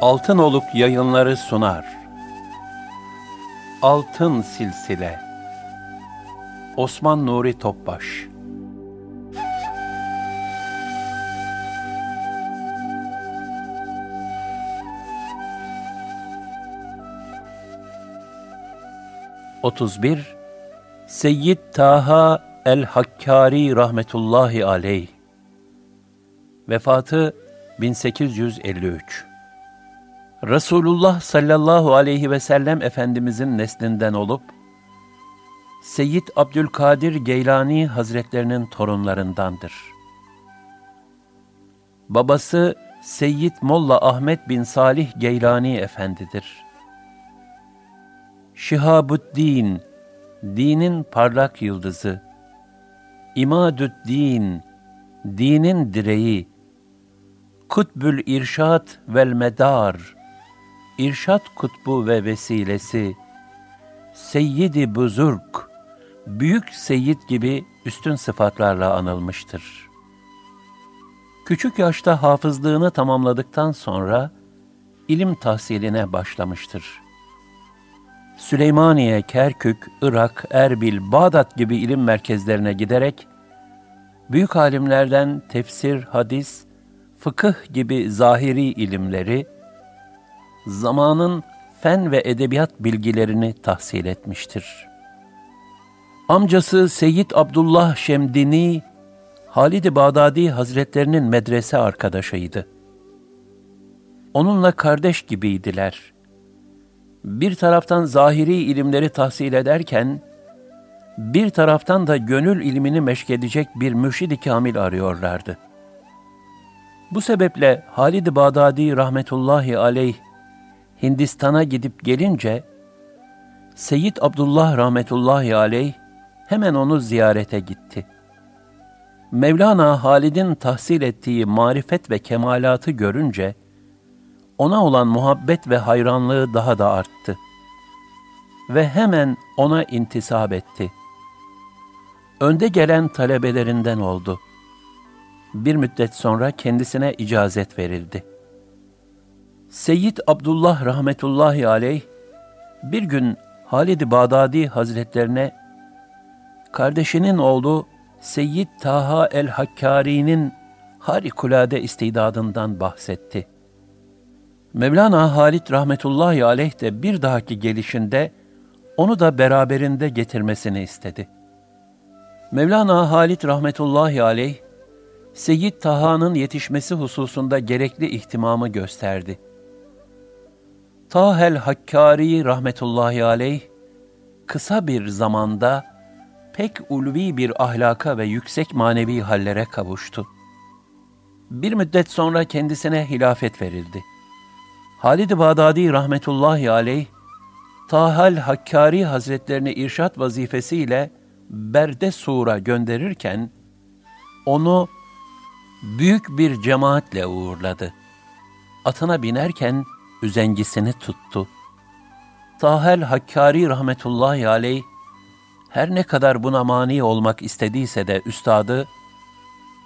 Altın Oluk yayınları sunar. Altın Silsile. Osman Nuri Topbaş. Otuz bir Seyyid Taha el-Hakkari rahmetullahi aleyh. Vefatı 1853 Resulullah sallallahu aleyhi ve sellem Efendimizin neslinden olup, Seyyid Abdülkadir Geylani Hazretlerinin torunlarındandır. Babası Seyyid Molla Ahmet bin Salih Geylani Efendidir. Şihabuddin, dinin parlak yıldızı, İmadüddin, dinin direği, Kutbül İrşad vel Medar, İrşat kutbu ve vesilesi, Seyyidi Buzurg, Büyük Seyyid gibi üstün sıfatlarla anılmıştır. Küçük yaşta hafızlığını tamamladıktan sonra ilim tahsiline başlamıştır. Süleymaniye, Kerkük, Irak, Erbil, Bağdat gibi ilim merkezlerine giderek büyük alimlerden tefsir, hadis, fıkıh gibi zahiri ilimleri, zamanın fen ve edebiyat bilgilerini tahsil etmiştir. Amcası Seyyid Abdullah Şemdini, Halid-i Bağdadi Hazretlerinin medrese arkadaşıydı. Onunla kardeş gibiydiler. Bir taraftan zahiri ilimleri tahsil ederken, bir taraftan da gönül ilmini meşkedecek bir mürşid-i kamil arıyorlardı. Bu sebeple Halid-i Bağdadi rahmetullahi aleyh Hindistan'a gidip gelince, Seyyid Abdullah rahmetullahi aleyh hemen onu ziyarete gitti. Mevlana Halid'in tahsil ettiği marifet ve kemalatı görünce, ona olan muhabbet ve hayranlığı daha da arttı. Ve hemen ona intisap etti. Önde gelen talebelerinden oldu. Bir müddet sonra kendisine icazet verildi. Seyyid Abdullah rahmetullahi aleyh bir gün Halid-i Bağdadi Hazretlerine kardeşinin oğlu Seyyid Taha el-Hakkari'nin harikulade istidadından bahsetti. Mevlana Halid rahmetullahi aleyh de bir dahaki gelişinde onu da beraberinde getirmesini istedi. Mevlana Halid rahmetullahi aleyh, Seyyid Taha'nın yetişmesi hususunda gerekli ihtimamı gösterdi.'' Tahel Hakkari rahmetullahi aleyh, kısa bir zamanda pek ulvi bir ahlaka ve yüksek manevi hallere kavuştu. Bir müddet sonra kendisine hilafet verildi. Halid-i Bağdadi rahmetullahi aleyh, Tahel Hakkari Hazretlerini irşat vazifesiyle Berde Sur'a gönderirken, onu büyük bir cemaatle uğurladı. Atına binerken, üzengisini tuttu. Tahel Hakkari rahmetullahi aleyh, her ne kadar buna mani olmak istediyse de üstadı,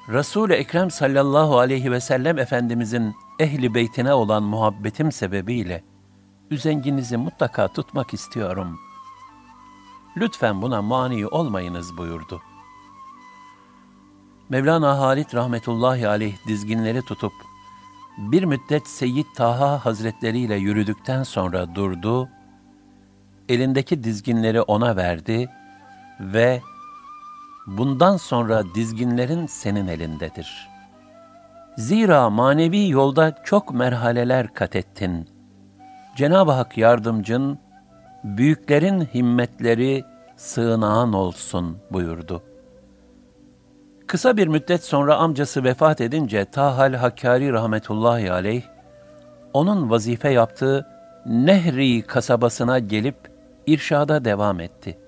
Resul-i Ekrem sallallahu aleyhi ve sellem Efendimizin ehli beytine olan muhabbetim sebebiyle üzenginizi mutlaka tutmak istiyorum. Lütfen buna mani olmayınız buyurdu. Mevlana Halit rahmetullahi aleyh dizginleri tutup bir müddet Seyyid Taha Hazretleri ile yürüdükten sonra durdu, elindeki dizginleri ona verdi ve bundan sonra dizginlerin senin elindedir. Zira manevi yolda çok merhaleler kat ettin. Cenab-ı Hak yardımcın, büyüklerin himmetleri sığınağın olsun buyurdu. Kısa bir müddet sonra amcası vefat edince Tahal Hakkari rahmetullahi aleyh, onun vazife yaptığı Nehri kasabasına gelip irşada devam etti.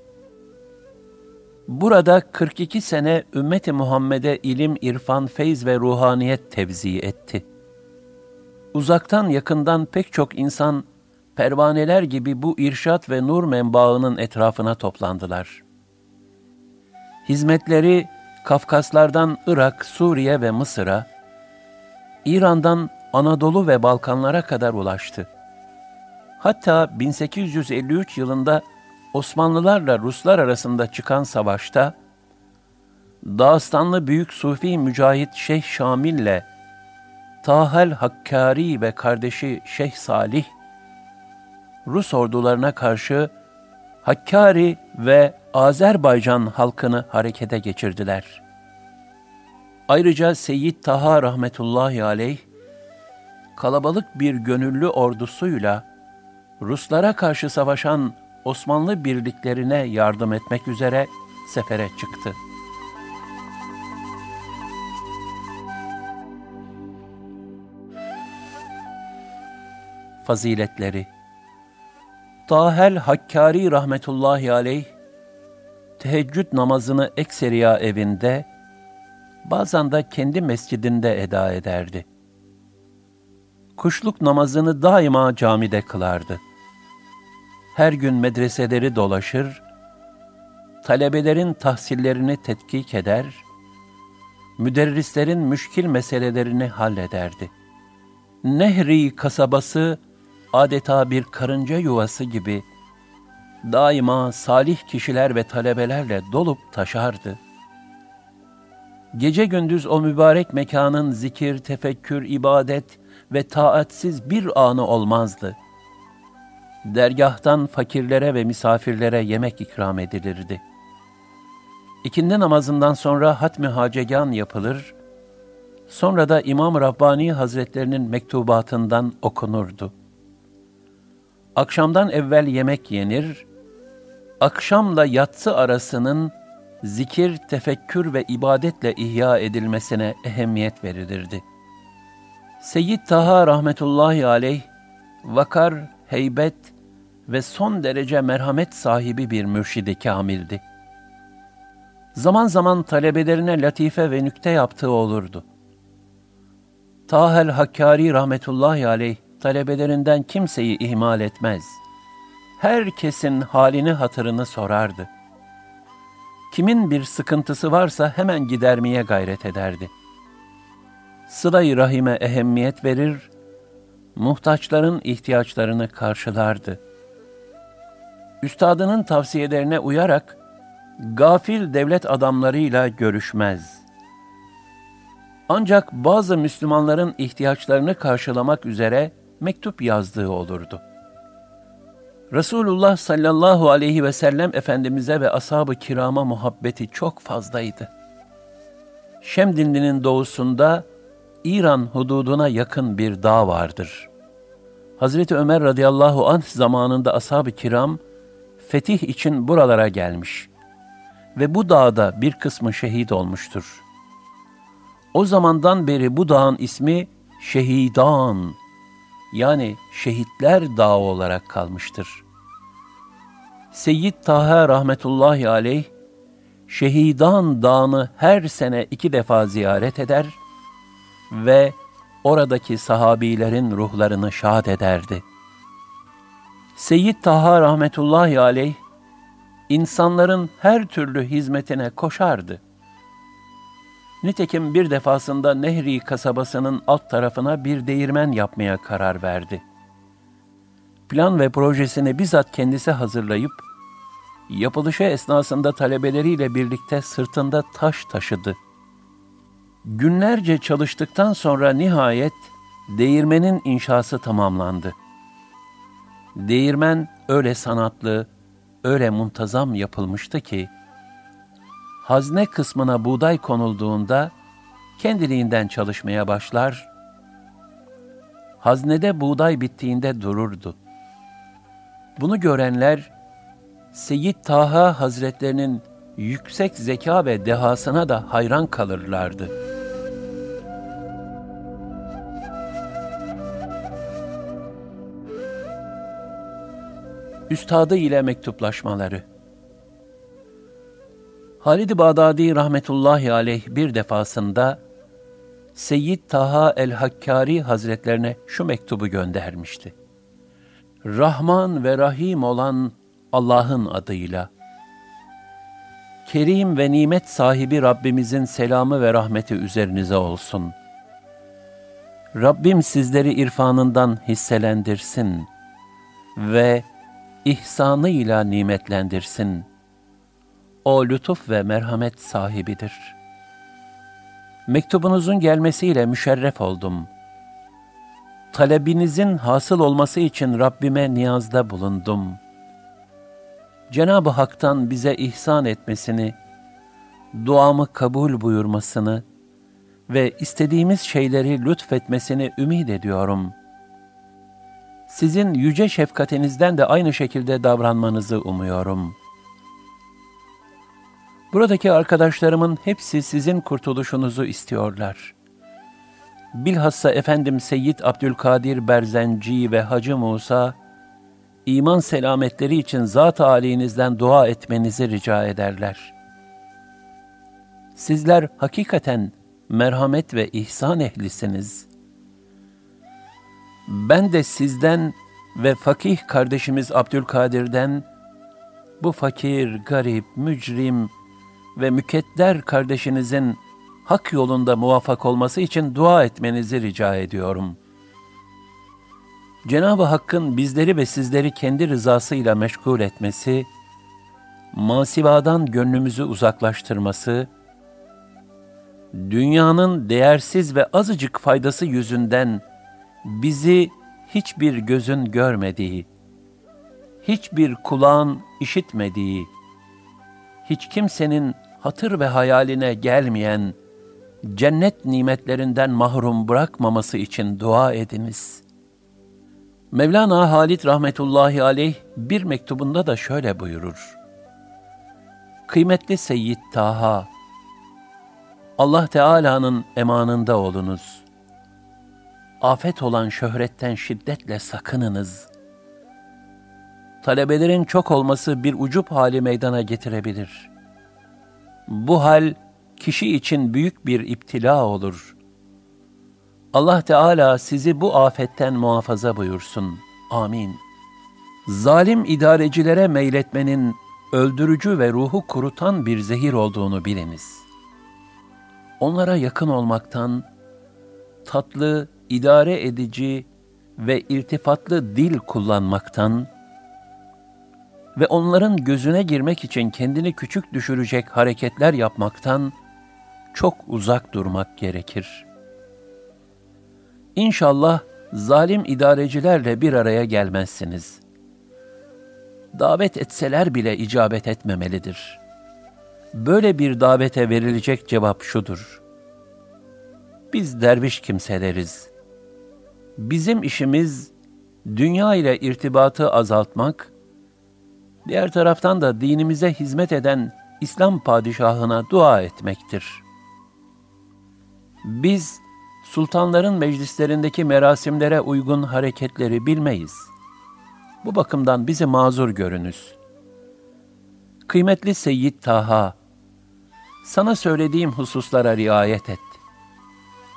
Burada 42 sene ümmeti Muhammed'e ilim, irfan, feyz ve ruhaniyet tevzi etti. Uzaktan yakından pek çok insan pervaneler gibi bu irşat ve nur menbaının etrafına toplandılar. Hizmetleri Kafkaslardan Irak, Suriye ve Mısır'a, İran'dan Anadolu ve Balkanlara kadar ulaştı. Hatta 1853 yılında Osmanlılarla Ruslar arasında çıkan savaşta, Dağıstanlı Büyük Sufi Mücahit Şeyh Şamil ile Tahel Hakkari ve kardeşi Şeyh Salih, Rus ordularına karşı Hakkari ve Azerbaycan halkını harekete geçirdiler. Ayrıca Seyyid Taha rahmetullahi aleyh, kalabalık bir gönüllü ordusuyla Ruslara karşı savaşan Osmanlı birliklerine yardım etmek üzere sefere çıktı. Faziletleri Tahel Hakkari rahmetullahi aleyh, teheccüd namazını ekseriya evinde, bazen de kendi mescidinde eda ederdi. Kuşluk namazını daima camide kılardı. Her gün medreseleri dolaşır, talebelerin tahsillerini tetkik eder, müderrislerin müşkil meselelerini hallederdi. Nehri kasabası adeta bir karınca yuvası gibi daima salih kişiler ve talebelerle dolup taşardı. Gece gündüz o mübarek mekanın zikir, tefekkür, ibadet ve taatsiz bir anı olmazdı. Dergahtan fakirlere ve misafirlere yemek ikram edilirdi. İkindi namazından sonra hatmi hacegan yapılır, sonra da İmam Rabbani Hazretlerinin mektubatından okunurdu. Akşamdan evvel yemek yenir, akşamla yatsı arasının zikir, tefekkür ve ibadetle ihya edilmesine ehemmiyet verilirdi. Seyyid Taha rahmetullahi aleyh, vakar, heybet ve son derece merhamet sahibi bir mürşidi kamildi. Zaman zaman talebelerine latife ve nükte yaptığı olurdu. Tahel Hakkari rahmetullahi aleyh, talebelerinden kimseyi ihmal etmez. Herkesin halini hatırını sorardı. Kimin bir sıkıntısı varsa hemen gidermeye gayret ederdi. Sıla-i rahime ehemmiyet verir, muhtaçların ihtiyaçlarını karşılardı. Üstadının tavsiyelerine uyarak gafil devlet adamlarıyla görüşmez. Ancak bazı Müslümanların ihtiyaçlarını karşılamak üzere mektup yazdığı olurdu. Resulullah sallallahu aleyhi ve sellem Efendimiz'e ve ashab-ı kirama muhabbeti çok fazlaydı. Şemdinli'nin doğusunda İran hududuna yakın bir dağ vardır. Hazreti Ömer radıyallahu anh zamanında ashab-ı kiram fetih için buralara gelmiş ve bu dağda bir kısmı şehit olmuştur. O zamandan beri bu dağın ismi Şehidan yani Şehitler Dağı olarak kalmıştır. Seyyid Taha rahmetullahi aleyh, Şehidan Dağı'nı her sene iki defa ziyaret eder ve oradaki sahabilerin ruhlarını şad ederdi. Seyyid Taha rahmetullahi aleyh, insanların her türlü hizmetine koşardı. Nitekim bir defasında Nehri kasabasının alt tarafına bir değirmen yapmaya karar verdi. Plan ve projesini bizzat kendisi hazırlayıp, yapılışı esnasında talebeleriyle birlikte sırtında taş taşıdı. Günlerce çalıştıktan sonra nihayet değirmenin inşası tamamlandı. Değirmen öyle sanatlı, öyle muntazam yapılmıştı ki, hazne kısmına buğday konulduğunda kendiliğinden çalışmaya başlar, haznede buğday bittiğinde dururdu. Bunu görenler, Seyyid Taha Hazretlerinin yüksek zeka ve dehasına da hayran kalırlardı. Üstadı ile mektuplaşmaları Halid-i Bağdadi rahmetullahi aleyh bir defasında Seyyid Taha el-Hakkari Hazretlerine şu mektubu göndermişti. Rahman ve Rahim olan Allah'ın adıyla, Kerim ve nimet sahibi Rabbimizin selamı ve rahmeti üzerinize olsun. Rabbim sizleri irfanından hisselendirsin ve ihsanıyla nimetlendirsin. O lütuf ve merhamet sahibidir. Mektubunuzun gelmesiyle müşerref oldum. Talebinizin hasıl olması için Rabbime niyazda bulundum.'' Cenab-ı Hak'tan bize ihsan etmesini, duamı kabul buyurmasını ve istediğimiz şeyleri lütfetmesini ümid ediyorum. Sizin yüce şefkatinizden de aynı şekilde davranmanızı umuyorum. Buradaki arkadaşlarımın hepsi sizin kurtuluşunuzu istiyorlar. Bilhassa efendim Seyyid Abdülkadir Berzenci ve Hacı Musa, iman selametleri için zat halinizden dua etmenizi rica ederler. Sizler hakikaten merhamet ve ihsan ehlisiniz. Ben de sizden ve fakih kardeşimiz Abdülkadir'den bu fakir, garip, mücrim ve mükedder kardeşinizin hak yolunda muvaffak olması için dua etmenizi rica ediyorum.'' Cenab-ı Hakk'ın bizleri ve sizleri kendi rızasıyla meşgul etmesi, masivadan gönlümüzü uzaklaştırması, dünyanın değersiz ve azıcık faydası yüzünden bizi hiçbir gözün görmediği, hiçbir kulağın işitmediği, hiç kimsenin hatır ve hayaline gelmeyen cennet nimetlerinden mahrum bırakmaması için dua ediniz.'' Mevlana Halit rahmetullahi aleyh bir mektubunda da şöyle buyurur. Kıymetli Seyyid Taha, Allah Teala'nın emanında olunuz. Afet olan şöhretten şiddetle sakınınız. Talebelerin çok olması bir ucup hali meydana getirebilir. Bu hal kişi için büyük bir iptila olur.'' Allah Teala sizi bu afetten muhafaza buyursun. Amin. Zalim idarecilere meyletmenin öldürücü ve ruhu kurutan bir zehir olduğunu biliniz. Onlara yakın olmaktan, tatlı, idare edici ve irtifatlı dil kullanmaktan ve onların gözüne girmek için kendini küçük düşürecek hareketler yapmaktan çok uzak durmak gerekir.'' İnşallah zalim idarecilerle bir araya gelmezsiniz. Davet etseler bile icabet etmemelidir. Böyle bir davete verilecek cevap şudur. Biz derviş kimseleriz. Bizim işimiz dünya ile irtibatı azaltmak, diğer taraftan da dinimize hizmet eden İslam padişahına dua etmektir. Biz sultanların meclislerindeki merasimlere uygun hareketleri bilmeyiz. Bu bakımdan bizi mazur görünüz. Kıymetli Seyyid Taha, sana söylediğim hususlara riayet et.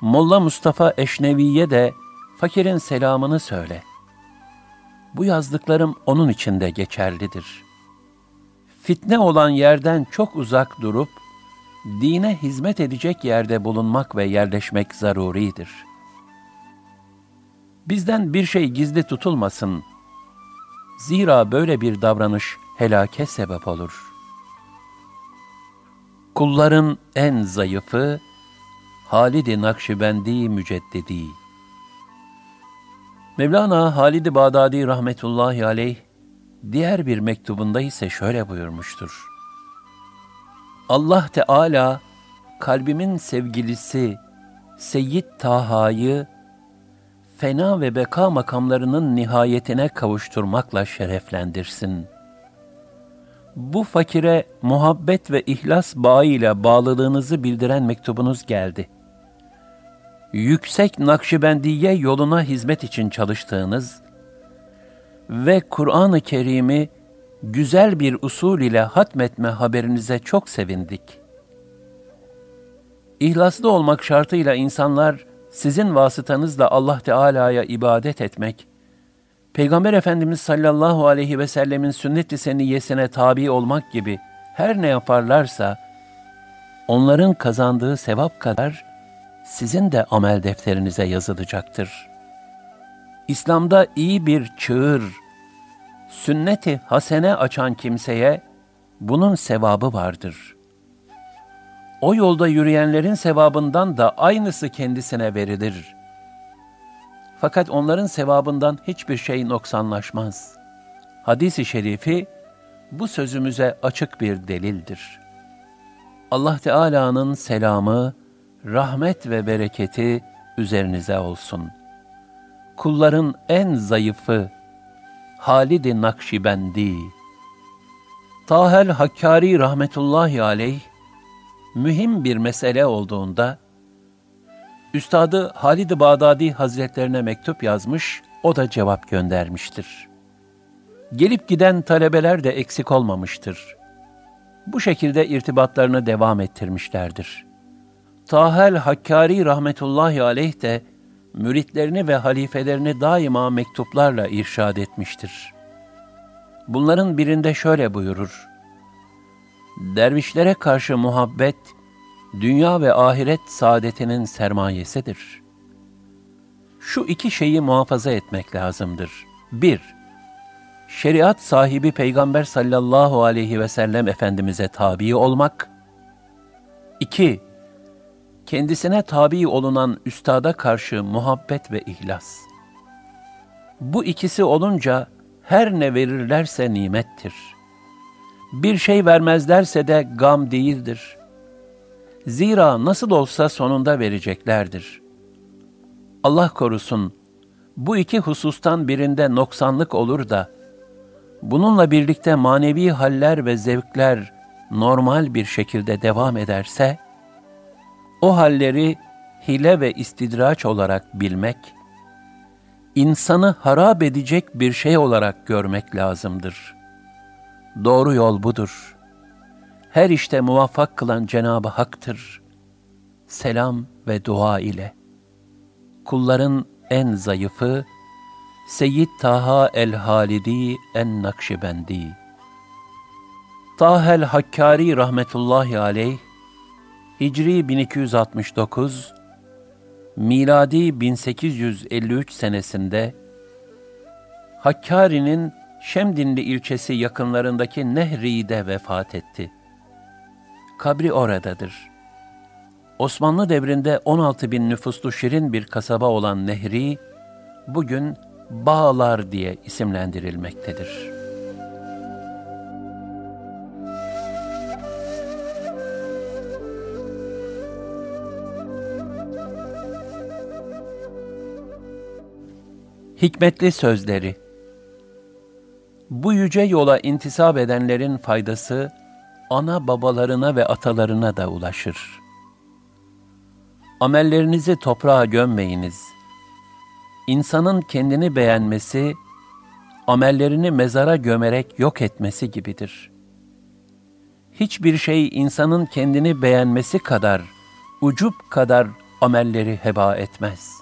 Molla Mustafa Eşnevi'ye de fakirin selamını söyle. Bu yazdıklarım onun için de geçerlidir. Fitne olan yerden çok uzak durup, dine hizmet edecek yerde bulunmak ve yerleşmek zaruridir. Bizden bir şey gizli tutulmasın. Zira böyle bir davranış helake sebep olur. Kulların en zayıfı, Halid-i Nakşibendi Müceddidi. Mevlana Halid-i Bağdadi rahmetullahi aleyh, diğer bir mektubunda ise şöyle buyurmuştur. Allah Teala kalbimin sevgilisi Seyyid Taha'yı fena ve beka makamlarının nihayetine kavuşturmakla şereflendirsin. Bu fakire muhabbet ve ihlas bağıyla bağlılığınızı bildiren mektubunuz geldi. Yüksek Nakşibendiye yoluna hizmet için çalıştığınız ve Kur'an-ı Kerim'i güzel bir usul ile hatmetme haberinize çok sevindik. İhlaslı olmak şartıyla insanlar sizin vasıtanızla Allah Teala'ya ibadet etmek, Peygamber Efendimiz sallallahu aleyhi ve sellemin sünnet-i seniyyesine tabi olmak gibi her ne yaparlarsa, onların kazandığı sevap kadar sizin de amel defterinize yazılacaktır. İslam'da iyi bir çığır, sünneti hasene açan kimseye bunun sevabı vardır. O yolda yürüyenlerin sevabından da aynısı kendisine verilir. Fakat onların sevabından hiçbir şey noksanlaşmaz. Hadis-i şerifi bu sözümüze açık bir delildir. Allah Teala'nın selamı, rahmet ve bereketi üzerinize olsun. Kulların en zayıfı Halid-i Nakşibendi Tahel Hakkari rahmetullahi aleyh mühim bir mesele olduğunda Üstadı Halid-i Bağdadi Hazretlerine mektup yazmış, o da cevap göndermiştir. Gelip giden talebeler de eksik olmamıştır. Bu şekilde irtibatlarını devam ettirmişlerdir. Tahel Hakkari rahmetullahi aleyh de müritlerini ve halifelerini daima mektuplarla irşad etmiştir. Bunların birinde şöyle buyurur. Dervişlere karşı muhabbet, dünya ve ahiret saadetinin sermayesidir. Şu iki şeyi muhafaza etmek lazımdır. 1. Şeriat sahibi Peygamber sallallahu aleyhi ve sellem Efendimiz'e tabi olmak. 2. Kendisine tabi olunan üstada karşı muhabbet ve ihlas. Bu ikisi olunca her ne verirlerse nimettir. Bir şey vermezlerse de gam değildir.'' Zira nasıl olsa sonunda vereceklerdir. Allah korusun, bu iki husustan birinde noksanlık olur da, bununla birlikte manevi haller ve zevkler normal bir şekilde devam ederse, o halleri hile ve istidraç olarak bilmek, insanı harap edecek bir şey olarak görmek lazımdır. Doğru yol budur.'' her işte muvaffak kılan Cenab-ı Hak'tır. Selam ve dua ile. Kulların en zayıfı, Seyyid Taha el-Halidi en-Nakşibendi. Tahel Hakkari rahmetullahi aleyh, Hicri 1269, miladi 1853 senesinde Hakkari'nin Şemdinli ilçesi yakınlarındaki Nehri'de vefat etti kabri oradadır. Osmanlı devrinde 16 bin nüfuslu şirin bir kasaba olan Nehri, bugün Bağlar diye isimlendirilmektedir. Hikmetli Sözleri Bu yüce yola intisap edenlerin faydası, ana babalarına ve atalarına da ulaşır. Amellerinizi toprağa gömmeyiniz. İnsanın kendini beğenmesi, amellerini mezara gömerek yok etmesi gibidir. Hiçbir şey insanın kendini beğenmesi kadar, ucup kadar amelleri heba etmez.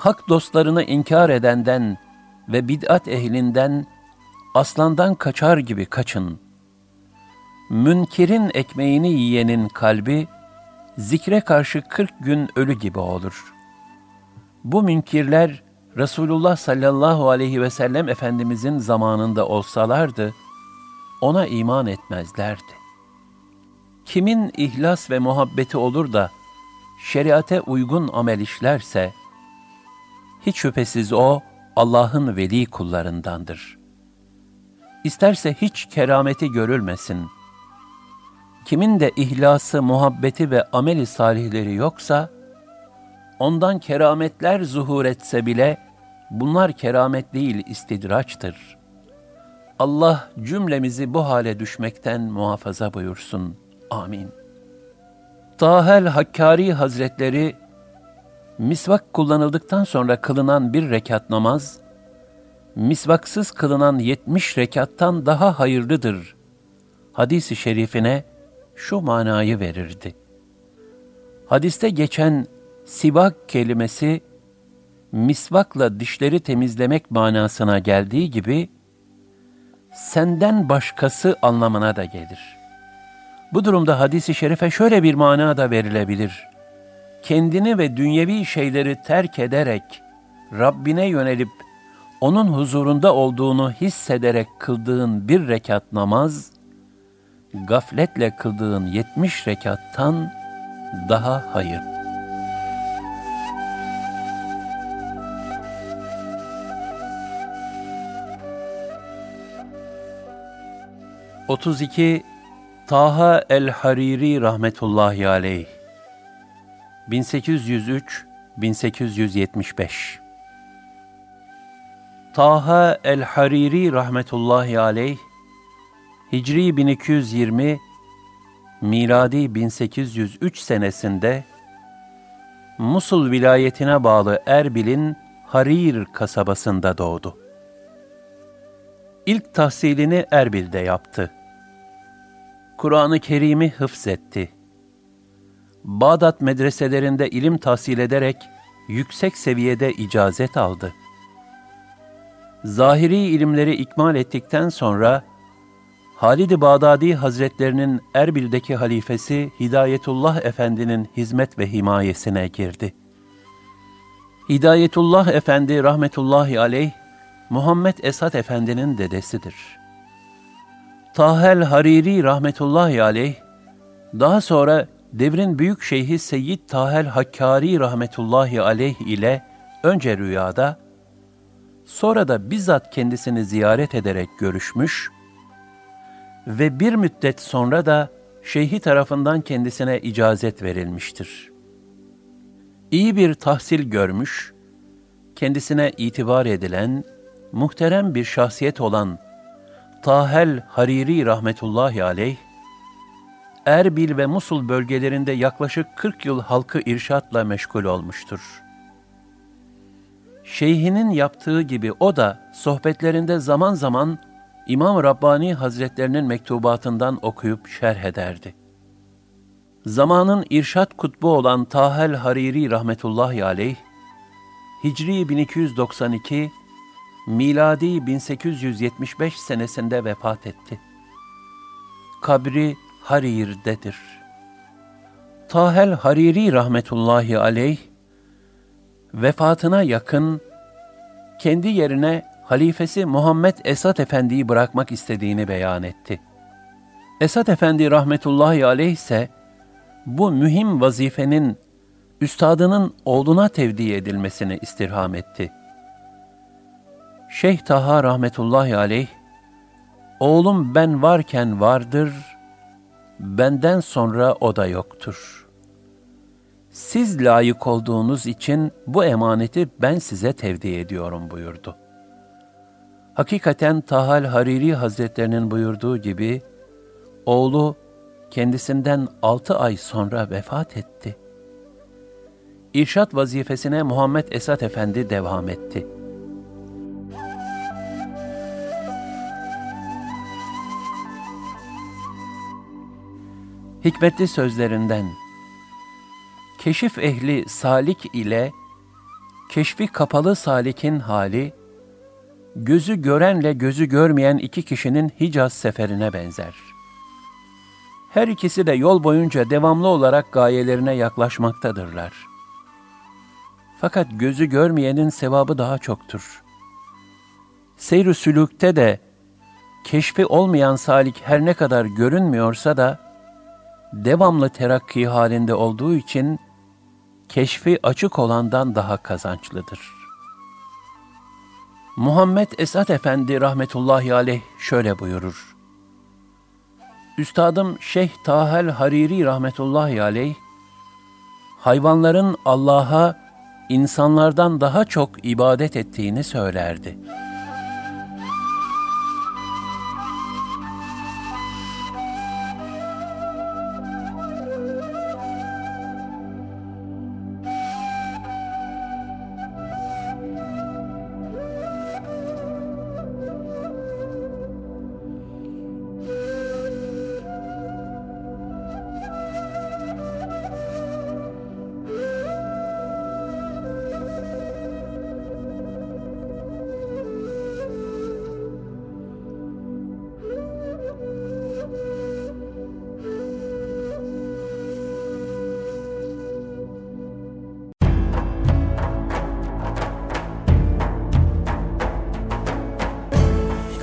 Hak dostlarını inkar edenden ve bid'at ehlinden aslandan kaçar gibi kaçın.'' münkerin ekmeğini yiyenin kalbi, zikre karşı kırk gün ölü gibi olur. Bu münkirler, Resulullah sallallahu aleyhi ve sellem Efendimizin zamanında olsalardı, ona iman etmezlerdi. Kimin ihlas ve muhabbeti olur da, şeriate uygun amel işlerse, hiç şüphesiz o, Allah'ın veli kullarındandır. İsterse hiç kerameti görülmesin.'' Kimin de ihlası, muhabbeti ve ameli salihleri yoksa, ondan kerametler zuhur etse bile bunlar keramet değil istidraçtır. Allah cümlemizi bu hale düşmekten muhafaza buyursun. Amin. Tahel Hakkari Hazretleri misvak kullanıldıktan sonra kılınan bir rekat namaz, misvaksız kılınan yetmiş rekattan daha hayırlıdır. Hadis-i şerifine şu manayı verirdi. Hadiste geçen sivak kelimesi, misvakla dişleri temizlemek manasına geldiği gibi, senden başkası anlamına da gelir. Bu durumda hadisi şerife şöyle bir mana da verilebilir. Kendini ve dünyevi şeyleri terk ederek, Rabbine yönelip, onun huzurunda olduğunu hissederek kıldığın bir rekat namaz, gafletle kıldığın yetmiş rekattan daha hayır. Otuz iki Taha el-Hariri rahmetullahi aleyh 1803-1875 Taha el-Hariri rahmetullahi aleyh Hicri 1220 miladi 1803 senesinde Musul vilayetine bağlı Erbil'in Harir kasabasında doğdu. İlk tahsilini Erbil'de yaptı. Kur'an-ı Kerim'i hıfzetti. Bağdat medreselerinde ilim tahsil ederek yüksek seviyede icazet aldı. Zahiri ilimleri ikmal ettikten sonra Halid-i Bağdadi Hazretlerinin Erbil'deki halifesi Hidayetullah Efendi'nin hizmet ve himayesine girdi. Hidayetullah Efendi rahmetullahi aleyh, Muhammed Esat Efendi'nin dedesidir. Tahel Hariri rahmetullahi aleyh, daha sonra devrin büyük şeyhi Seyyid Tahel Hakkari rahmetullahi aleyh ile önce rüyada, sonra da bizzat kendisini ziyaret ederek görüşmüş ve bir müddet sonra da şeyhi tarafından kendisine icazet verilmiştir. İyi bir tahsil görmüş, kendisine itibar edilen, muhterem bir şahsiyet olan Tahel Hariri rahmetullahi aleyh, Erbil ve Musul bölgelerinde yaklaşık 40 yıl halkı irşatla meşgul olmuştur. Şeyhinin yaptığı gibi o da sohbetlerinde zaman zaman İmam Rabbani Hazretlerinin mektubatından okuyup şerh ederdi. Zamanın irşat kutbu olan Tahel Hariri rahmetullahi aleyh, Hicri 1292, miladi 1875 senesinde vefat etti. Kabri Harir'dedir. Tahel Hariri rahmetullahi aleyh, vefatına yakın, kendi yerine halifesi Muhammed Esat Efendi'yi bırakmak istediğini beyan etti. Esat Efendi rahmetullahi aleyh ise bu mühim vazifenin üstadının oğluna tevdi edilmesini istirham etti. Şeyh Taha rahmetullahi aleyh, oğlum ben varken vardır, benden sonra o da yoktur. Siz layık olduğunuz için bu emaneti ben size tevdi ediyorum buyurdu. Hakikaten Tahal Hariri Hazretlerinin buyurduğu gibi, oğlu kendisinden altı ay sonra vefat etti. İrşat vazifesine Muhammed Esat Efendi devam etti. Hikmetli sözlerinden Keşif ehli salik ile keşfi kapalı salikin hali gözü görenle gözü görmeyen iki kişinin Hicaz seferine benzer. Her ikisi de yol boyunca devamlı olarak gayelerine yaklaşmaktadırlar. Fakat gözü görmeyenin sevabı daha çoktur. Seyr-ü sülükte de keşfi olmayan salik her ne kadar görünmüyorsa da devamlı terakki halinde olduğu için keşfi açık olandan daha kazançlıdır.'' Muhammed Esat Efendi rahmetullahi aleyh şöyle buyurur. Üstadım Şeyh Tahel Hariri rahmetullahi aleyh, hayvanların Allah'a insanlardan daha çok ibadet ettiğini söylerdi.